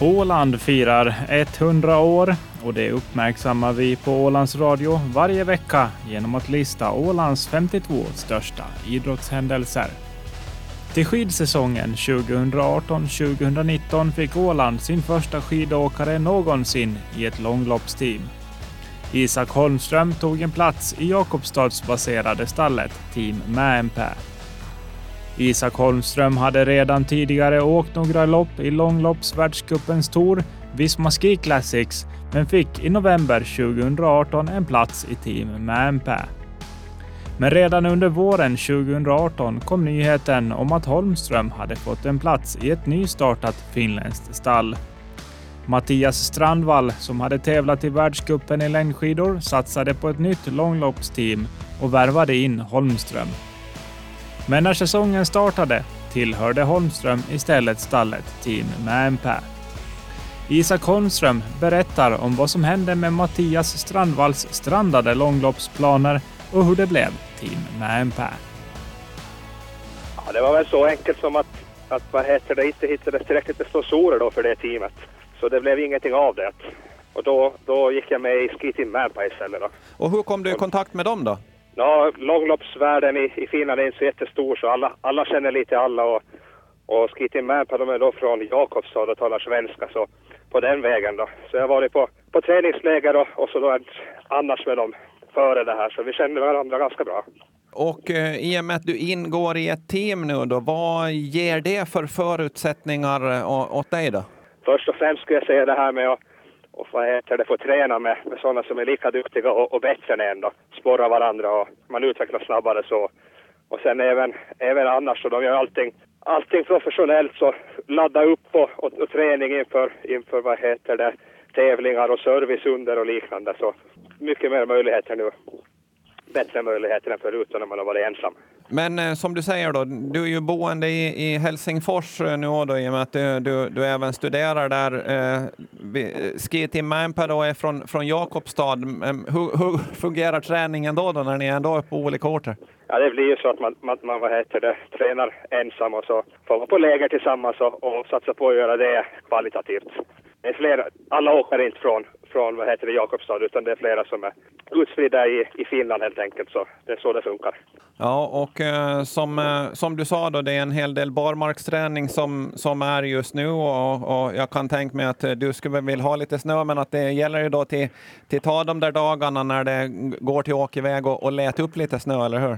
Åland firar 100 år och det uppmärksammar vi på Ålands Radio varje vecka genom att lista Ålands 52 största idrottshändelser. Till skidsäsongen 2018-2019 fick Åland sin första skidåkare någonsin i ett långloppsteam. Isak Holmström tog en plats i Jakobstadsbaserade stallet Team Mäenpää. Isak Holmström hade redan tidigare åkt några lopp i långloppsvärldscupens tour Visma Ski Classics, men fick i november 2018 en plats i Team Mäenpää. Men redan under våren 2018 kom nyheten om att Holmström hade fått en plats i ett nystartat finländskt stall. Mattias Strandvall, som hade tävlat i världscupen i längdskidor, satsade på ett nytt långloppsteam och värvade in Holmström. Men när säsongen startade tillhörde Holmström istället stallet Team Mäenpää. Isak Holmström berättar om vad som hände med Mattias Strandvalls strandade långloppsplaner och hur det blev Team Mäenpää. Ja, det var väl så enkelt som att, att vad heter det, inte hittades tillräckligt med sponsorer då för det teamet. Så det blev ingenting av det. Och då, då gick jag med i Ski Team Mäenpää istället. Då. Och hur kom du i kontakt med dem då? Ja, långloppsvärlden i, i Finland är inte så jättestor så alla, alla känner lite alla och, och Ski Team Mäenpää de är då från Jakobstad och talar svenska så på den vägen då. Så jag har varit på, på träningsläger och, och så då annars med dem före det här så vi känner varandra ganska bra. Och eh, i och med att du ingår i ett team nu då, vad ger det för förutsättningar eh, åt dig då? Först och främst skulle jag säga det här med att och vad heter det, få träna med, med sådana som är lika duktiga och, och bättre än en då. Sporra varandra och man utvecklas snabbare så. Och sen även, även annars så de gör allting, allting professionellt så ladda upp och, och, och träning inför, inför vad heter det, tävlingar och service under och liknande så mycket mer möjligheter nu. Bättre möjligheter än förut när man har varit ensam. Men eh, som du säger då, du är ju boende i, i Helsingfors eh, nu då, i och med att du, du, du även studerar där. Eh, eh Ski Team då är från, från Jakobstad. Hur, hur, fungerar träningen då, då när ni ändå är på olika orter? Ja, det blir ju så att man, man, man vad heter det, tränar ensam och så får man på läger tillsammans och, och satsa på att göra det kvalitativt. Det är flera, alla åker inte från, från vad heter det, Jakobstad utan det är flera som är utspridda i, i Finland helt enkelt. Så det är så det funkar. Ja, och eh, som, eh, som du sa då, det är en hel del barmarksträning som, som är just nu och, och jag kan tänka mig att eh, du skulle vilja ha lite snö, men att det gäller ju då till, till ta de där dagarna när det går till åkerväg och, och leta upp lite snö, eller hur?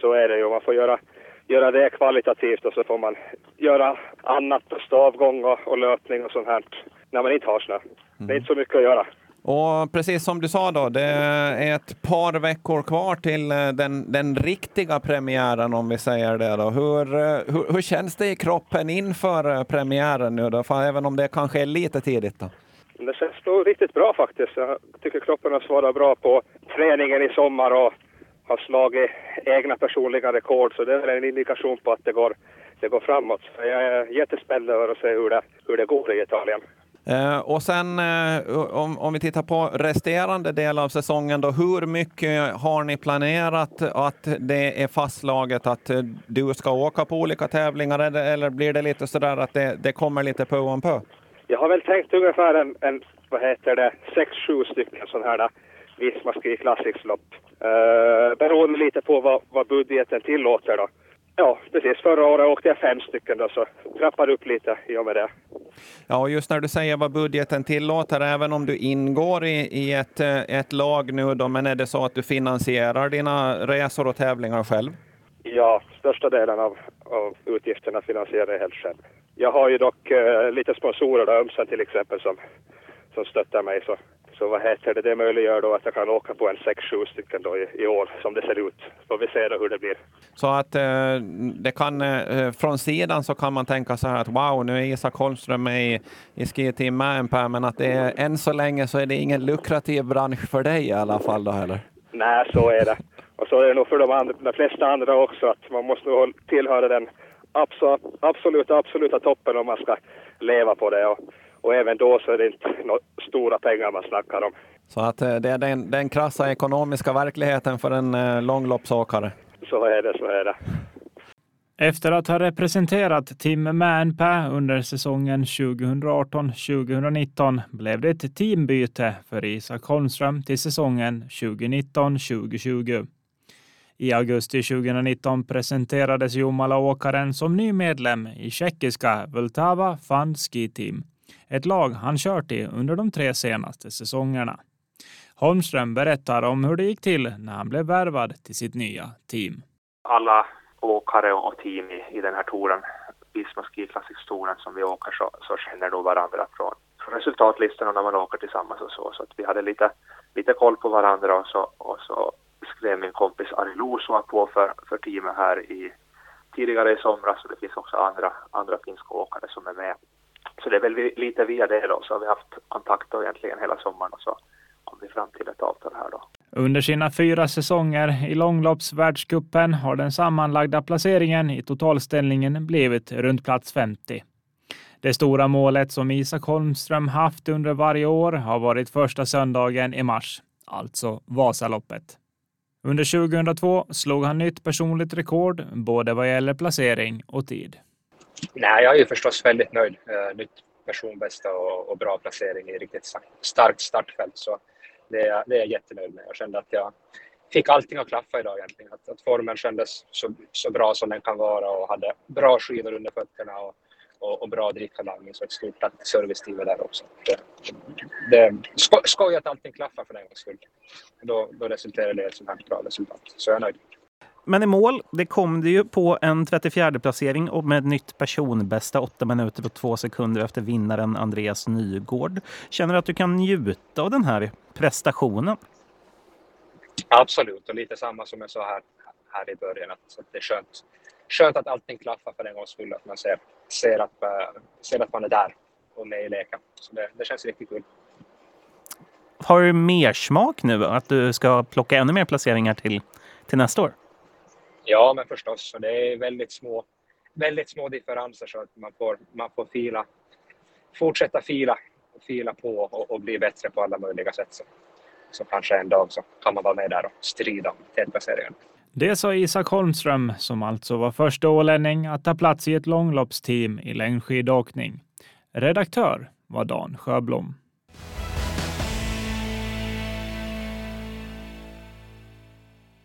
Så är det ju. Man får göra, göra det kvalitativt och så får man göra annat, stavgång och, och löpning och sånt här när man inte har snö. Mm. Det är inte så mycket att göra. Och precis som du sa då, det är ett par veckor kvar till eh, den, den riktiga premiären om vi säger det. Då. Hur, eh, hur, hur känns det i kroppen inför eh, premiären nu då, För även om det kanske är lite tidigt? Då? Det känns nog riktigt bra faktiskt. Jag tycker kroppen har svarat bra på träningen i sommar och har slagit egna personliga rekord, så det är en indikation på att det går, det går framåt. Jag är jättespänd över att se hur det, hur det går i Italien. Eh, och sen eh, om, om, vi tittar på resterande del av säsongen, då, hur mycket har ni planerat att det är fastslaget att eh, du ska åka på olika tävlingar eller, eller blir det lite sådär att det, det kommer lite på om på? Jag har väl tänkt ungefär en, en vad heter det, sex, sju stycken sådana här Visma Ski Classics-lopp. Uh, beroende lite på vad, vad budgeten tillåter då. Ja, precis. Förra året åkte jag fem stycken då, så trappade upp lite i och med det. Ja, just när du säger vad budgeten tillåter, även om du ingår i, i ett, eh, ett lag nu då, men är det så att du finansierar dina resor och tävlingar själv? Ja, största delen av, av utgifterna finansierar jag helt själv. Jag har ju dock uh, lite sponsorer, då, Ömsen till exempel, som, som stöttar mig. Så så vad heter det, det möjliggör då att jag kan åka på en 6-7 stycken då i, i, år som det ser ut. Får vi se då hur det blir. Så att eh, det kan, eh, från sidan så kan man tänka så här att wow, nu är Isak Holmström med i, i Ski Team Mäenpää, men att det är, än så länge så är det ingen lukrativ bransch för dig i alla fall då heller? Nej, så är det. Och så är det nog för de, andra, de flesta andra också, att man måste tillhöra den absoluta, absoluta toppen om man ska leva på det. Och och även då så är det inte några stora pengar man snackar om. Så att eh, det är den, den krassa ekonomiska verkligheten för en eh, långloppsåkare? Så är det, så är det. Efter att ha representerat Team Mäenpää under säsongen 2018-2019 blev det ett teambyte för Isak Holmström till säsongen 2019-2020. I augusti 2019 presenterades Jomala-åkaren som ny medlem i tjeckiska Vltava Fun Ski Team, ett lag han kört i under de tre senaste säsongerna. Holmström berättar om hur det gick till när han blev värvad till sitt nya team. Alla åkare och team i, i den här touren, Visma Ski Classics-touren som vi åker, så, så känner nog varandra från, från resultatlistorna när man åker tillsammans och så. Så att vi hade lite, lite koll på varandra och så, och så skrev min kompis Ari Luusua på för, för teamet här i, tidigare i somras och det finns också andra, andra finska åkare som är med. Så det är väl lite via det då, så har vi haft kontakt då egentligen hela sommaren och så kom vi fram till ett avtal här då. Under sina fyra säsonger i långloppsvärldscupen har den sammanlagda placeringen i totalställningen blivit runt plats 50. Det stora målet som Isak Holmström haft under varje år har varit första söndagen i mars, alltså Vasaloppet. Under 2002 slog han nytt personligt rekord, både vad gäller placering och tid. Nej, jag är ju förstås väldigt nöjd. Uh, nytt personbästa och, och, bra placering i riktigt starkt startfält. Så det är, det är jag jättenöjd med. Jag kände att jag fick allting att klaffa idag egentligen. Att, att formen kändes så, så bra som den kan vara och hade bra skidor under fötterna och, och, och bra dricktalang. Så ett stort tack till serviceteamet där också. Det, det, sko, skoj att allting klaffar för den gångs skull. Då, då resulterar det i ett sånt här bra resultat. Så jag är nöjd. Men i mål, det kom det ju på en 34 placering och med ett nytt personbästa 8 minuter och 2 sekunder efter vinnaren Andreas Nygård. Känner du att du kan njuta av den här prestationen? Absolut, och lite samma som jag sa här, här i början, att, att det är skönt, skönt att allting klaffar för en gångs skull, att man ser, ser, att, uh, ser att man är där och med i leken. Så det, det känns riktigt kul. Har du mer smak nu, att du ska plocka ännu mer placeringar till, till nästa år? Ja, men förstås. Så det är väldigt små, väldigt små differenser så att man får, man får fila, fortsätta fila, fila på och, och bli bättre på alla möjliga sätt. Så, så kanske en dag så kan man vara med där och strida om tätplaceringen. Det sa Isak Holmström, som alltså var första ålänning att ta plats i ett långloppsteam i längdskidåkning. Redaktör var Dan Sjöblom.